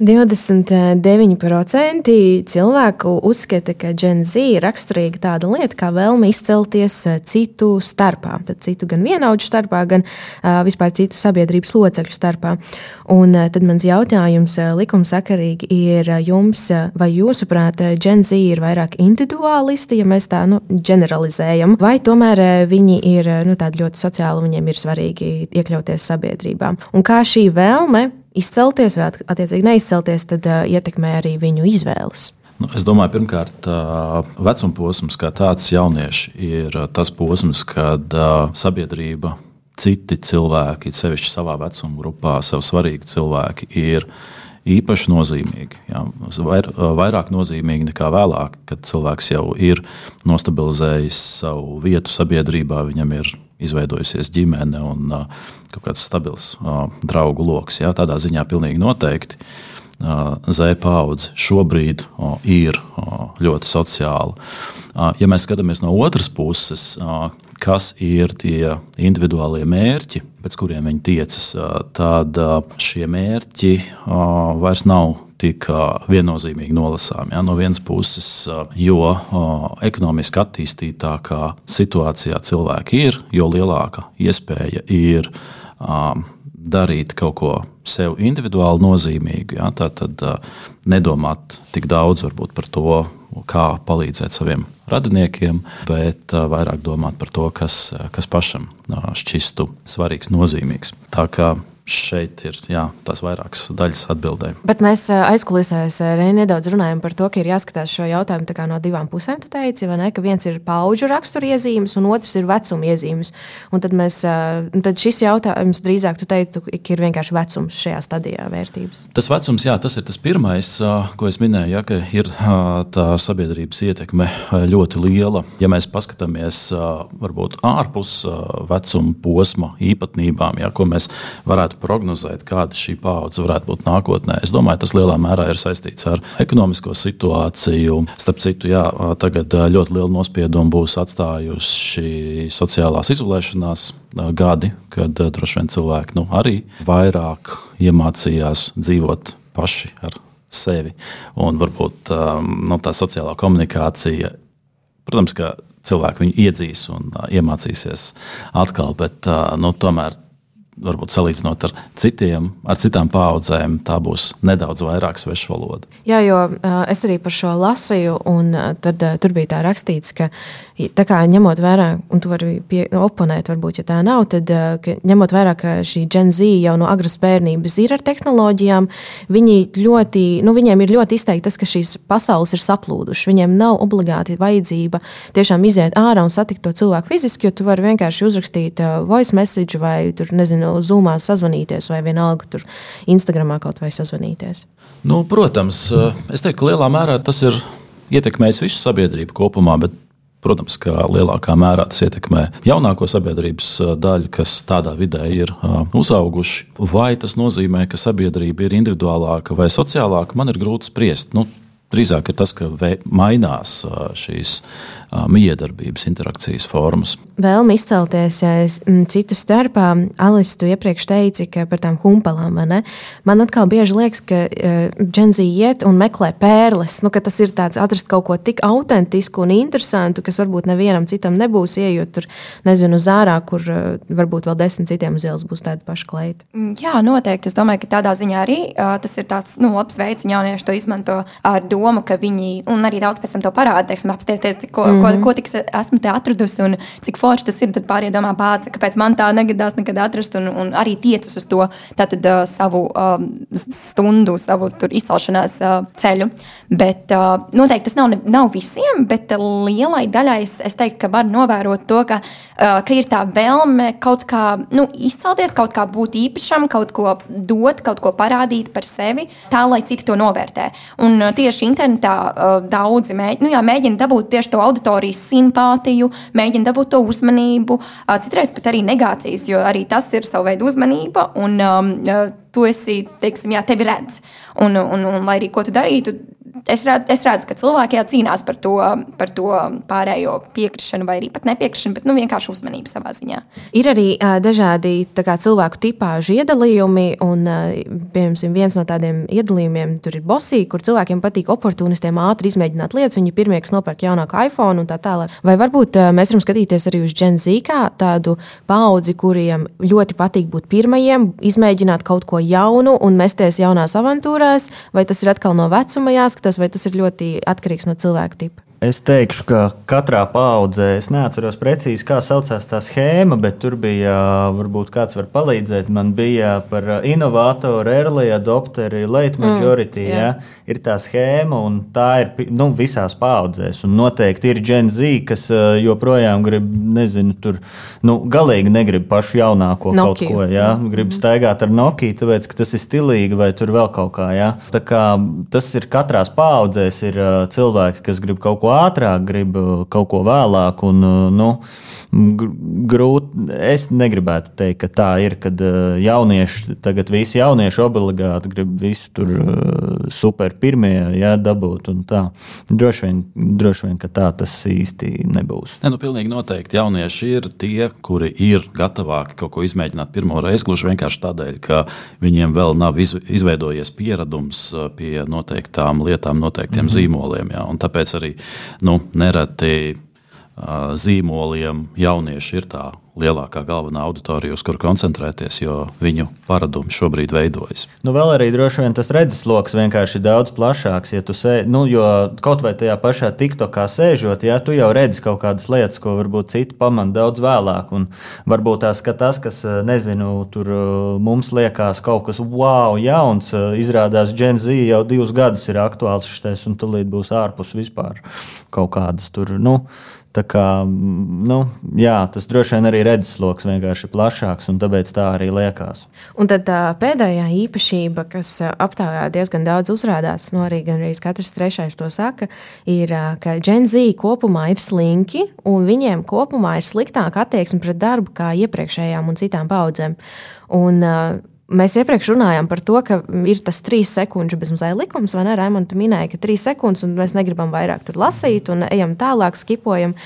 29% cilvēku uzskata, ka Z ir raksturīga tāda lieta kā vēlme izcelties eh, citu starpā. Tad citu gan vienaudžu starpā, gan uh, vispār citu sabiedrības locekļu starpā. Un uh, tad mans jautājums uh, likumsakarīgi ir jums, vai jūsuprāt, Z ir vairāk individuālisti, ja mēs tā nu, generalizējam, vai tomēr viņi ir nu, ļoti sociāli, viņiem ir svarīgi iekļauties sabiedrībā. Un kā šī vēlme izcelties vai attiecīgi neizcelties, tad uh, ietekmē arī viņu izvēles. Nu, es domāju, pirmkārt, vecuma posms, kā tāds jaunieši, ir tas posms, kad sabiedrība, citi cilvēki, sevišķi savā vecuma grupā, sev svarīgi cilvēki, ir īpaši nozīmīgi. Jā, vair, vairāk nozīmīgi nekā vēlāk, kad cilvēks jau ir nostabilizējis savu vietu sabiedrībā, viņam ir izveidojusies ģimene un kaut kāds stabils draugu lokus. Tādā ziņā pilnīgi noteikti. Z paudze šobrīd ir ļoti sociāla. Ja mēs skatāmies no otras puses, kas ir tie individuālie mērķi, pēc kuriem viņi tiecas, tad šie mērķi vairs nav tik viennozīmīgi nolasām. Ja? No vienas puses, jo ekonomiski attīstītākā situācijā cilvēki ir, jo lielāka iespēja ir darīt kaut ko sev individuāli nozīmīgu. Ja? Tad nedomāt tik daudz par to, kā palīdzēt saviem radiniekiem, bet vairāk domāt par to, kas, kas pašam šķistu svarīgs, nozīmīgs. Tā kā šeit ir jā, tās vairākas daļas atbildēji. Bet mēs aizkulisēs nedaudz runājam par to, ka ir jāskatās šo jautājumu no divām pusēm. Tu teici, ne, ka viens ir paudžu raksturiezīmes, un otrs ir vecuma iezīmes. Un tad, mēs, tad šis jautājums drīzāk, tu teiktu, ir vienkārši vecums šajā stadijā vērtības. Tas vecums, jā, tas ir tas pirmais, ko es minēju, ja, ka ir tā sabiedrības ietekme ļoti liela. Ja mēs paskatāmies varbūt ārpus vecuma posma īpatnībām, ja, ko mēs varētu prognozēt, kāda šī paudze varētu būt nākotnē. Es domāju, tas lielā mērā ir saistīts ar ekonomisko situāciju. Starp citu, jā, tagad ļoti lielu nospiedumu būs atstājuši sociālās izolēšanās gadi, kad droši vien cilvēki nu, arī vairāk iemācījās dzīvot paši ar sevi. Un varbūt nu, tā sociālā komunikācija, protams, ka cilvēki viņu iedzīs un iemācīsies atkal, bet nu, tomēr varbūt salīdzinot ar, citiem, ar citām paudzēm, tā būs nedaudz vairāk svešu valoda. Jā, jo uh, es arī par šo lasīju, un uh, tad, uh, tur bija tā rakstīts, ka, tā kā ņemot vērā, un tu vari pie, oponēt, varbūt, ja tā nav, tad uh, ņemot vērā, ka šī Z jau no agras bērnības ir ar tehnoloģijām, viņi ļoti, nu, viņiem ir ļoti izteikti tas, ka šīs pasaules ir saplūdušas. Viņiem nav obligāti vajadzība tiešām iziet ārā un satikt to cilvēku fiziski, jo tu vari vienkārši uzrakstīt voice message vai, tur, nezinu, zūmā sazvanīties vai vienalga tur Instagramā kaut vai sazvanīties. Nu, protams, es teiktu, ka lielā mērā tas ir ietekmējis visu sabiedrību kopumā, bet Protams, ka lielākā mērā tas ietekmē jaunāko sabiedrības daļu, kas tādā vidē ir uzauguši. Vai tas nozīmē, ka sabiedrība ir individuālāka vai sociālāka, man ir grūti spriest. Nu, drīzāk ir tas, ka mainās šīs miedarbības, interakcijas formas. Vēlme izcelties citu starpā, Alis, tu iepriekš teici, ka par tām humpalām, man atkal bieži liekas, ka Dženzi iet un meklē pērles, nu, ka tas ir tāds atrast kaut ko tik autentisku un interesantu, kas varbūt nevienam citam nebūs ieejot tur, nezinu, zārā, kur varbūt vēl desmit citiem uz ielas būs tāda paša kleita. Mm, jā, noteikti. Es domāju, ka tādā ziņā arī tas ir tāds nu, labs veids, un jaunieši to izmanto ar domu, ka viņi, un arī daudz pēc tam to parāda, teiksim, apstāties, ko, mm -hmm. ko, mhm. ko tik esmu te atradusi un cik forši tas ir. Tad pārējie domā, bāca, kāpēc man tā negadās nekad atrast, un, un arī tiecas uz to tātad, uh, savu um, stundu, savu izcelšanās uh, ceļu. Bet uh, noteikti tas nav, nav visiem, bet lielai daļai es, es teiktu, ka var novērot to, ka, uh, ka ir tā vēlme kaut kā nu, izcelties, kaut kā būt īpašam, kaut ko dot, kaut ko parādīt par sevi, tā lai citi to novērtē. Un tieši internetā uh, daudzi mēģina, nu, jā, mēģina dabūt tieši to auditorijas simpātiju, mēģina dabūt to uzmanību, uh, citreiz pat arī negācijas, jo arī tas ir sava veida uzmanība. Un, um, tu esi, teiksim, jā, tevi redz. Un, un, un, un lai arī ko tu darītu, es, redz, es redzu, ka cilvēki jā, cīnās par to, par to pārējo piekrišanu, vai arī pat nepiekrišanu, bet nu, vienkārši uzmanību savā ziņā. Ir arī uh, dažādi kā, cilvēku tipāžu iedalījumi, un uh, piemēram, viens no tādiem iedalījumiem tur ir bosī, kur cilvēkiem patīk oportunistiem ātri izmēģināt lietas. Viņi pirmie, kas nopērk jaunāku iPhone un tā tālāk. Vai varbūt uh, mēs varam skatīties arī uz Gen Z kā tādu paudzi, kuriem ļoti patīk būt pirmajiem, izmēģināt kaut ko jaunu un mesties jaunās avantūrās, vai tas ir atkal no vecuma jāskatās, vai tas ir ļoti atkarīgs no cilvēka tipa. Es teikšu, ka katrā paudzē, es neatceros precīzi, kā saucās tā schēma, bet tur bija, varbūt kāds var palīdzēt. Man bija par inovātoru, early adopteri, late mm, majority. Mm, ja? Ir tā schēma, un tā ir nu, visās paudzēs. Un noteikti ir Gen Z, kas joprojām grib, nezinu, tur nu, galīgi negrib pašu jaunāko Nokia. kaut ko. Ja? Grib mm. staigāt ar Nokia, tāpēc, ka tas ir stilīgi vai tur vēl kaut kā. Ja? Tā kā tas ir katrās paudzēs, ir cilvēki, kas grib kaut ko ātrāk, grib kaut ko vēlāk. Un, nu, grūti, es negribētu teikt, ka tā ir, kad jaunieši, tagad visi jaunieši obligāti grib visu tur super pirmie jā, dabūt. Droši vien, droši vien, ka tā tas īsti nebūs. Ne, nu, pilnīgi noteikti jaunieši ir tie, kuri ir gatavāki kaut ko izmēģināt pirmo reizi, gluži vienkārši tādēļ, ka viņiem vēl nav izveidojies pieredums pie noteiktām lietām, noteiktiem mm -hmm. zīmoliem. Jā, tāpēc arī nu, nereti zīmoliem jaunieši ir tā lielākā galvenā auditorija, uz kuru koncentrēties, jo viņu paradumi šobrīd veidojas. Nu, vēl arī droši vien tas redzesloks vienkārši ir daudz plašāks. Ja sēdi, nu, jo kaut vai tajā pašā TikTokā sēžot, ja tu jau redzi kaut kādas lietas, ko varbūt citi pamana daudz vēlāk. Un varbūt tās, ka tas, kas, nezinu, tur mums liekas kaut kas wow, jauns, izrādās Gen Z jau divus gadus ir aktuāls šis, un tūlīt būs ārpus vispār kaut kādas tur. Nu, Tā kā, nu, jā, tas droši vien arī redzesloks vienkārši ir plašāks, un tāpēc tā arī liekas. Un tad tā pēdējā īpašība, kas aptaujā diezgan daudz uzrādās, no nu, arī gandrīz katrs trešais to saka, ir, ka Z kopumā ir slinki, un viņiem kopumā ir sliktāka attieksme pret darbu kā iepriekšējām un citām paudzēm. Un, Mēs iepriekš runājām par to, ka ir tas trīs sekundžu bezmazliet likums, vai ne? Raimonds minēja, ka trīs sekundes, un mēs negribam vairāk tur lasīt, un ejam tālāk, skipojam.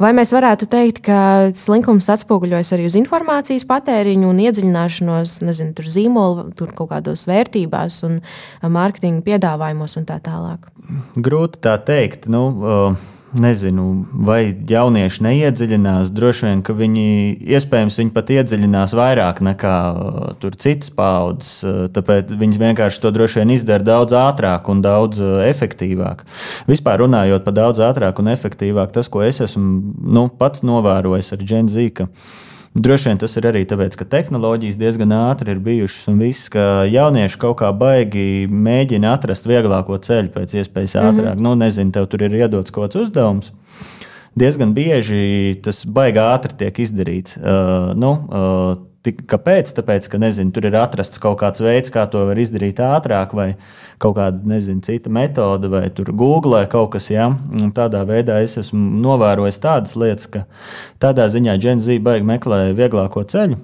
Vai mēs varētu teikt, ka slinkums atspoguļojas arī uz informācijas patēriņu un iedziļināšanos, nezinu, tur zīmolu, tur kaut kādos vērtībās un mārketinga piedāvājumos un tā tālāk? Grūti tā teikt. Nu, uh nezinu, vai jaunieši neiedziļinās. Droši vien, ka viņi iespējams viņi pat iedziļinās vairāk nekā uh, citas paudzes. Uh, tāpēc viņi vienkārši to droši vien izdara daudz ātrāk un daudz uh, efektīvāk. Vispār runājot par daudz ātrāk un efektīvāk, tas, ko es esmu nu, pats novērojis ar Gen Z. Droši vien tas ir arī tāpēc, ka tehnoloģijas diezgan ātri ir bijušas un viss, ka jaunieši kaut kā baigi mēģina atrast vieglāko ceļu pēc iespējas ātrāk. Mm -hmm. Nu, nezinu, tev tur ir iedots kaut kāds uzdevums. Diezgan bieži tas baigi ātri tiek izdarīts. Uh, nu, uh, Kāpēc? Tāpēc, ka nezinu, tur ir atrasts kaut kāds veids, kā to var izdarīt ātrāk, vai kaut kāda nezinu, cita metode, vai tur googlē kaut kas. Ja? Un tādā veidā es esmu novērojis tādas lietas, ka tādā ziņā Genzi baigi meklē vieglāko ceļu.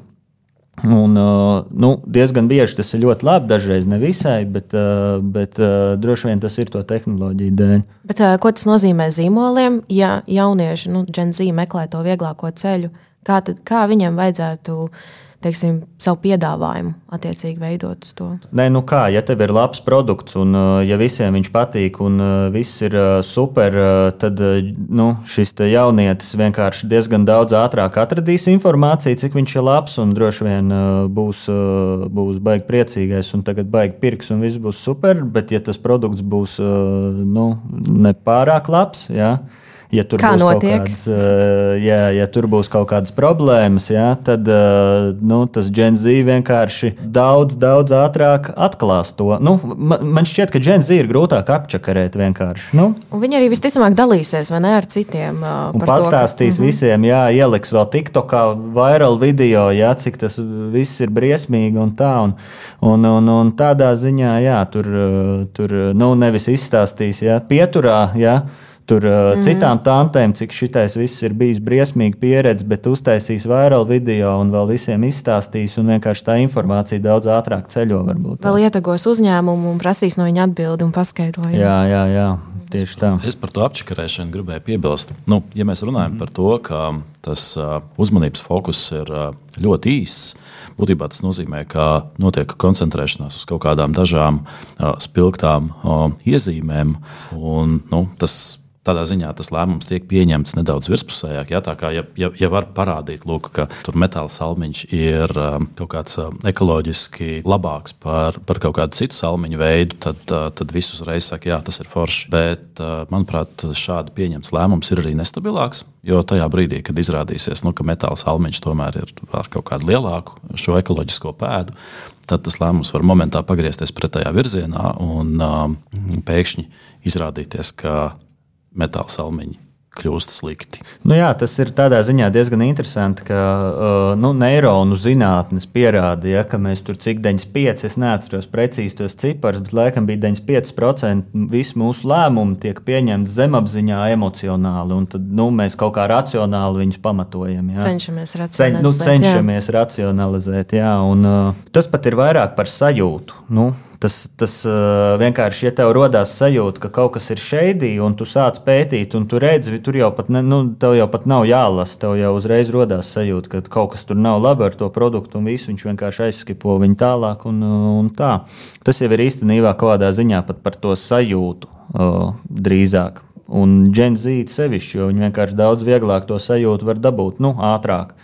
Un, uh, nu, diezgan bieži tas ir ļoti labi, dažreiz ne visai, bet, uh, bet uh, droši vien tas ir to tehnoloģiju dēļ. Bet, ko tas nozīmē zīmoliem, ja jaunieši, nu, Gen Z meklē to vieglāko ceļu? Kā, tad, kā viņiem vajadzētu uh, teiksim, savu piedāvājumu attiecīgi veidot uz to. Nē, nu kā, ja tev ir labs produkts un uh, ja visiem viņš patīk un uh, viss ir uh, super, tad nu, šis jaunietis vienkārši diezgan daudz ātrāk atradīs informāciju, cik viņš ir labs un droši vien būs, būs baigi priecīgais un tagad baigi pirks un viss būs super, bet ja tas produkts būs nu, nepārāk labs, jā, ja, ja tur, Kā būs notiek? kādas, uh, ja, ja tur būs kaut kādas problēmas, ja, tad uh, nu, tas Gen Z vienkārši daudz, daudz ātrāk atklās to. Nu, man, šķiet, ka Gen Z ir grūtāk apčakarēt vienkārši. Nu. Un viņi arī visticamāk dalīsies ne, ar citiem. Uh, un pastāstīs to, ka... visiem, jā, ieliks vēl TikTokā viral video, jā, cik tas viss ir briesmīgi un tā. Un, un, un, un tādā ziņā, jā, tur, tur nu, nevis izstāstīs, jā, pieturā. Jā, tur uh, mm. citām tantēm, cik šitais viss ir bijis briesmīgi pieredze, bet uztaisīs vairāk video un vēl visiem izstāstīs, un vienkārši tā informācija daudz ātrāk ceļo. Varbūt, vēl ietagos uzņēmumu un prasīs no viņa atbildi un paskaidrojumu. Jā, jā, jā. Tieši tā. Es par to apčakarēšanu gribēju piebilst. Nu, ja mēs runājam mm. par to, ka tas uzmanības fokus ir ļoti īss, būtībā tas nozīmē, ka notiek koncentrēšanās uz kaut kādām dažām spilgtām iezīmēm. Un, nu, tas Tādā ziņā tas lēmums tiek pieņemts nedaudz virspusējāk. Ja, kā, ja, ja, ja var parādīt, lūk, ka tur metāla salmiņš ir um, kaut kāds um, ekoloģiski labāks par, par kaut kādu citu salmiņu veidu, tad, uh, tad viss uzreiz saka, jā, tas ir forši. Bet, uh, manuprāt, šādi pieņemts lēmums ir arī nestabilāks. Jo tajā brīdī, kad izrādīsies, nu, ka metāla salmiņš tomēr ir ar kaut kādu lielāku šo ekoloģisko pēdu, tad tas lēmums var momentā pagriezties pretējā virzienā un um, pēkšņi izrādīties, ka metāla salmiņi kļūst slikti. Nu jā, tas ir tādā ziņā diezgan interesanti, ka uh, nu, neironu zinātnes pierāda, ja, ka mēs tur cik 95, es neatceros precīzi tos ciparus, bet laikam bija 95% visu mūsu lēmumu tiek pieņemti zemapziņā emocionāli, un tad nu, mēs kaut kā racionāli viņus pamatojam. Ja. Cenšamies racionalizēt. Cen, nu, cenšamies jā. racionalizēt, jā, un uh, tas pat ir vairāk par sajūtu. Nu, Tas, tas vienkārši, ja tev radās sajūta, ka kaut kas ir šeidī, un tu sāc pētīt, un tu redzi, tur jau pat, ne, nu, jau pat nav jālasa. Tev jau uzreiz radās sajūta, ka kaut kas tur nav labi ar to produktu, un visu viņš vienkārši aizskipo viņu tālāk. Un, un tā. Tas jau ir īstenībā kaut kādā ziņā pat par to sajūtu uh, drīzāk. Un genzīti sevišķi, jo viņi vienkārši daudz vieglāk to sajūtu var dabūt nu, ātrāk.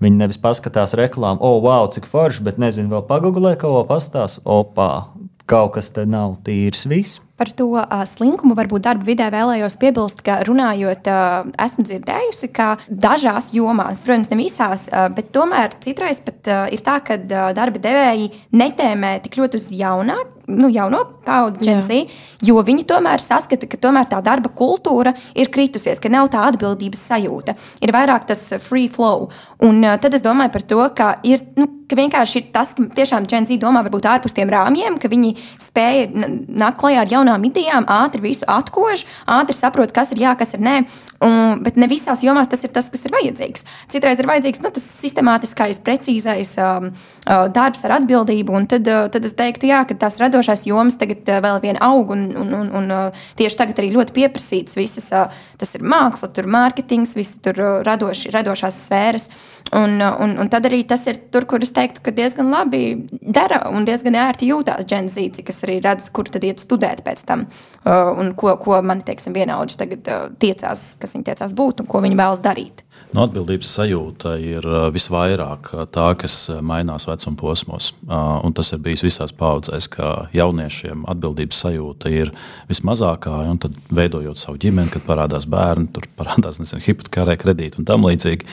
Viņi nevis paskatās reklāmu, oh, wow, cik forši, bet nezinu, vēl pagūglē, ko pastāstīs. Opā, kaut kas te nav tīrs viss. Par to uh, slinkumu varbūt darba vidē vēlējos piebilst, ka runājot, uh, esmu dzirdējusi, ka dažās jomās, protams, ne visās, uh, bet tomēr citreiz pat uh, ir tā, ka uh, darba devēji netēmē tik ļoti uz jaunāku nu, jauno paudzi, Džensī, jo viņi tomēr saskata, ka tomēr tā darba kultūra ir kritusies, ka nav tā atbildības sajūta. Ir vairāk tas free flow. Un uh, tad es domāju par to, ka ir. Nu, ka vienkārši ir tas, ka tiešām Džensī domā varbūt ārpus tiem rāmjiem, ka viņi spēja nākt klajā ar jaunām idejām, ātri visu atkož, ātri saprot, kas ir jā, kas ir nē. Un, bet ne visās jomās tas ir tas, kas ir vajadzīgs. Citreiz ir vajadzīgs nu, tas sistemātiskais, precīzais um, uh, darbs ar atbildību. Un tad, uh, tad es teiktu, jā, ka tās radošās jomas tagad uh, vēl vien aug un, un, un, un uh, tieši tagad arī ļoti pieprasīts. Visas, uh, tas ir māksla, tur mārketings, visi tur uh, radoši, radošās sfēras. Un, un, un tad arī tas ir tur, kur es teiktu, ka diezgan labi dara un diezgan ērti jūtās Genzīci, kas arī redz, kur tad iet studēt pēc tam. Uh, un ko, ko mani, teiksim, vienaudži tagad uh, tiecās, kas viņi tiecās būt un ko viņi vēlas darīt. No nu, atbildības sajūta ir visvairāk tā, kas mainās vecuma posmos. Un tas ir bijis visās paudzēs, ka jauniešiem atbildības sajūta ir vismazākā. Tad, veidojot savu ģimeni, kad parādās bērni, tur parādās hipotekārē kredīti un tam līdzīgi,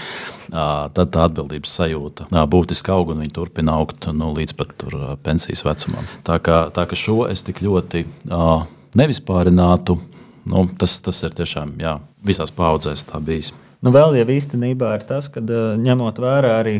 tad tā atbildības sajūta būtiski aug un viņi turpina augt nu, līdz pat tur, pensijas vecumam. Tā kā, tā kā šo es tik ļoti nevispārinātu, nu, tas, tas ir tiešām jā, visās paudzēs tā bijis. Nu, vēl jau īstenībā ir tas, ka ņemot vērā arī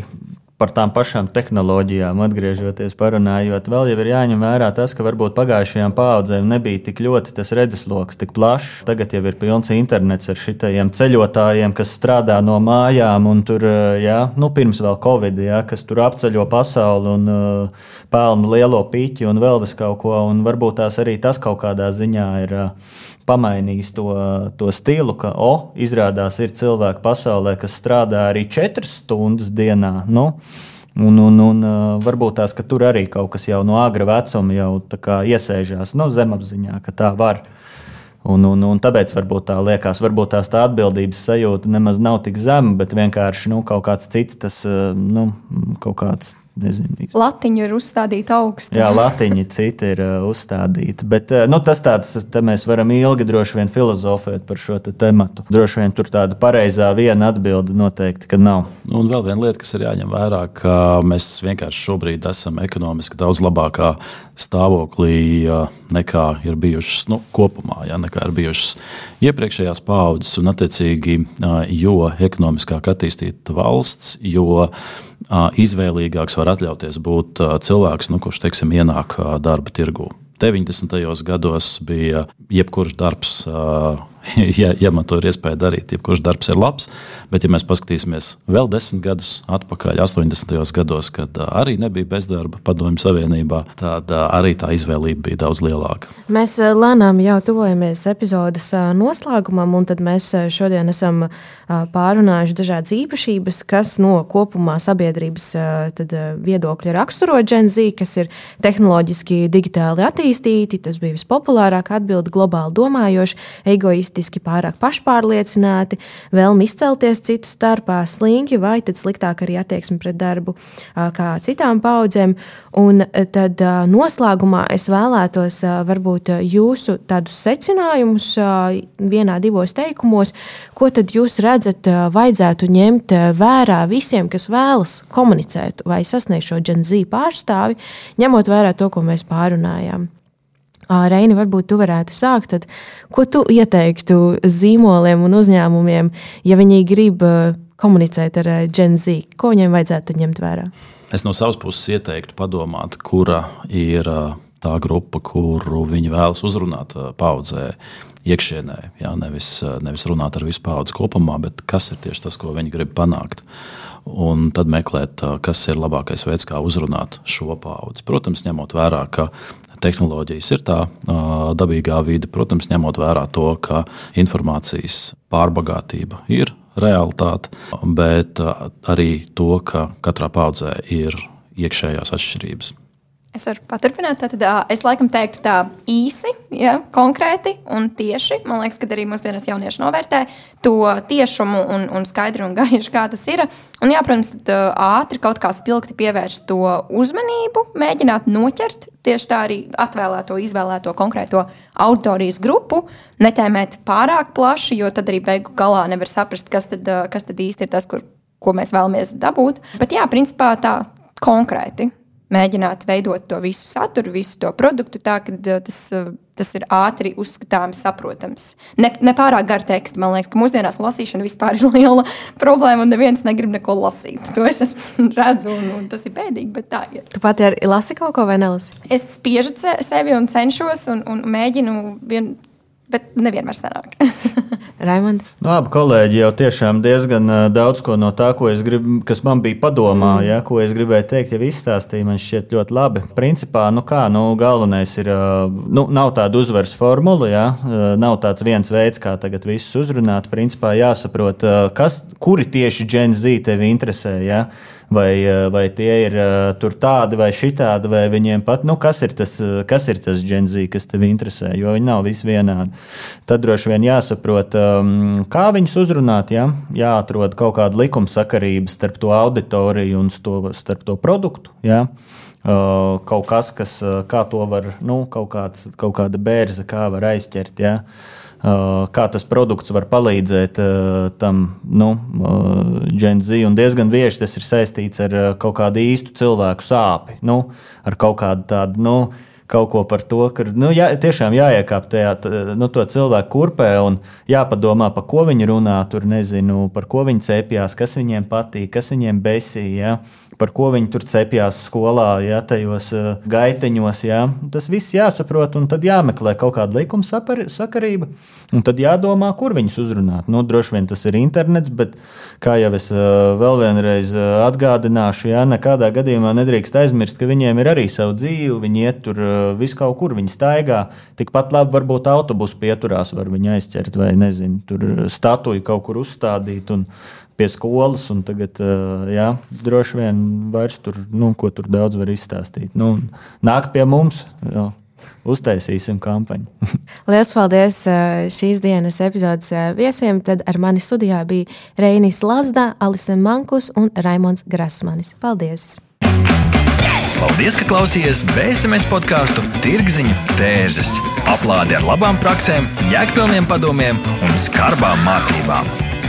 par tām pašām tehnoloģijām, atgriežoties parunājot, vēl jau ir jāņem vērā tas, ka varbūt pagājušajām paudzēm nebija tik ļoti tas redzesloks, tik plašs. Tagad jau ir pilns internets ar šitiem ceļotājiem, kas strādā no mājām, un tur, jā, nu, pirms vēl Covid, jā, kas tur apceļo pasauli un uh, pelna lielo piķi un vēl vis kaut ko, un varbūt tās arī tas kaut kādā ziņā ir. Uh, pamainījis to, to stilu, ka, oh, izrādās, ir cilvēki pasaulē, kas strādā arī četras stundas dienā. Nu, Un, un, un varbūt tās, ka tur arī kaut kas jau no agra vecuma jau iesēžās nu, zemapziņā, ka tā var. Un, un, un tāpēc varbūt tā liekas, varbūt tās tā atbildības sajūta nemaz nav tik zema, bet vienkārši nu, kaut kāds cits, tas nu, kaut kāds Nezinu. Latiņa ir uzstādīta augstu. Jā, latiņa cita ir uh, uzstādīta. Bet uh, nu, tas tāds, te mēs varam ilgi droši vien filozofēt par šo te tematu. Droši vien tur tāda pareizā viena atbilde noteikti, ka nav. Nu, un vēl viena lieta, kas ir jāņem vērā, ka mēs vienkārši šobrīd esam ekonomiski daudz labākā stāvoklī nekā ir bijušas nu, kopumā, ja, nekā ir bijušas iepriekšējās paudzes. Un, attiecīgi, jo ekonomiskāk attīstīta valsts, jo izvēlīgāks var atļauties būt cilvēks, nu, kurš teiksim, ienāk darba tirgū. 90. gados bija jebkurš darbs [laughs] ja, ja man to ir iespēja darīt, jebkurš darbs ir labs. Bet, ja mēs paskatīsimies vēl desmit gadus atpakaļ, 80. gados, kad arī nebija bezdarba Padomju Savienībā, tad arī tā izvēlība bija daudz lielāka. Mēs lēnām jau tuvojamies epizodes noslēgumam, un mēs šodien esam pārunājuši dažādas īpašības, kas no kopumā sabiedrības viedokļa raksturo Gen Z, kas ir tehnoloģiski, digitāli attīstīti. Tas bija vispopulārāk atbildi globāli domājoši, egoisti egoistiski, pārāk pašpārliecināti, vēlmi izcelties citu starpā, slinki vai sliktāk arī attieksme pret darbu kā citām paudzēm. Un tad noslēgumā es vēlētos varbūt jūsu tādus secinājumus vienā, divos teikumos, ko tad jūs redzat, vajadzētu ņemt vērā visiem, kas vēlas komunicēt vai sasniegt šo Z pārstāvi, ņemot vērā to, ko mēs pārunājām. Reini, varbūt tu varētu sākt. Tad, ko tu ieteiktu zīmoliem un uzņēmumiem, ja viņi grib komunicēt ar Gen Z? Ko viņiem vajadzētu ņemt vērā? Es no savas puses ieteiktu padomāt, kura ir tā grupa, kuru viņi vēlas uzrunāt paudzē iekšienē. Jā, nevis, nevis runāt ar visu paudzi kopumā, bet kas ir tieši tas, ko viņi grib panākt. Un tad meklēt, kas ir labākais veids, kā uzrunāt šo paudzi. Protams, ņemot vērā, ka tehnoloģijas ir tā dabīgā vide, protams, ņemot vērā to, ka informācijas pārbagātība ir realitāte, bet arī to, ka katrā paudzē ir iekšējās atšķirības. Es varu paturpināt. Tad, es laikam teiktu tā īsi, ja, konkrēti un tieši. Man liekas, ka arī mūsdienās jaunieši novērtē to tiešumu un, un skaidru un gaišu, kā tas ir. Un, jā, protams, tad, ātri kaut kā spilgti pievērst to uzmanību, mēģināt noķert tieši tā arī atvēlēto, izvēlēto konkrēto auditorijas grupu, netēmēt pārāk plaši, jo tad arī beigu galā nevar saprast, kas tad, kas tad īsti ir tas, kur, ko mēs vēlamies dabūt. Bet, jā, principā tā konkrēti mēģināt veidot to visu saturu, visu to produktu tā, ka uh, tas, uh, tas ir ātri uzskatāms, saprotams. Ne, ne pārāk gara teksta. Man liekas, ka mūsdienās lasīšana vispār ir [laughs] liela problēma, un neviens negrib neko lasīt. To es [laughs] redzu, un, un tas ir bēdīgi, bet tā ir. Tu pati arī lasi kaut ko vai nelasi? Es spiežu sevi un cenšos un, un mēģinu vien, bet nevienmēr sanāk. [laughs] Raimond? Nu, abi kolēģi jau tiešām diezgan daudz ko no tā, ko grib, kas man bija padomā, mm. ja, ko es gribēju teikt, jau izstāstīja. Man šķiet ļoti labi. Principā, nu kā, nu, galvenais ir, nu, nav tāda uzvaras formula, ja, nav tāds viens veids, kā tagad visus uzrunāt. Principā jāsaprot, kas, kuri tieši Gen Z tevi interesē. Ja vai, eh, vai tie ir eh, tur tādi vai šitādi, vai viņiem pat, nu, kas ir tas, eh, kas ir tas genzi, kas tev interesē, jo viņi nav visi vienādi. Tad droši vien jāsaprot, um, kā viņus uzrunāt, ja? jāatrod kaut kāda likumsakarība starp to auditoriju un to, starp to produktu. Ja? Kaut kas, kas kā to var, nu, kaut, kāds, kaut kāda bērza, kā var aizķert. Ja? Uh, kā tas produkts var palīdzēt tam nu, Gen Z. Un diezgan bieži tas ir saistīts ar kaut kādu īstu cilvēku sāpi, nu, ar kaut kādu tādu. Nu, kaut ko par to, ka nu, jā, tiešām jāiekāp tajā nu, cilvēku kurpē un jāpadomā, par ko viņi runā, tur nezinu, par ko viņi cepjas, kas viņiem patīk, kas viņiem besīja. Par ko viņi tur cepjas skolā, ja tajos uh, gaiteņos. Ja. Tas viss jāsaprot, un tad jāmeklē kaut kāda likuma sakarība, un tad jādomā, kur viņus uzrunāt. Nu, droši vien tas ir internets, bet kā jau es uh, vēl vienreiz uh, atgādināšu, ja nekādā gadījumā nedrīkst aizmirst, ka viņiem ir arī sava dzīve, viņi iet tur vis kaut kur, viņi staigā. Tikpat labi varbūt autobusu pieturās, var viņi aizķert vai nezinu, tur statuju kaut kur uzstādīt. Un, pie skolas, un tagad, jā, droši vien vairs tur, nu, ko tur daudz var izstāstīt. Nu, nāk pie mums. Jā. Uztaisīsim kampaņu. [laughs] Lielas paldies šīs dienas epizodes viesiem. Tad ar mani studijā bija Reinis Lazda, Alise Mankus un Raimons Grasmanis. Paldies! Paldies, ka klausījāties BSMS podkāstu Tirziņu tērzes. Aplādi ar labām praktiskām, jēgpilniem padomiem un skarbām mācībām.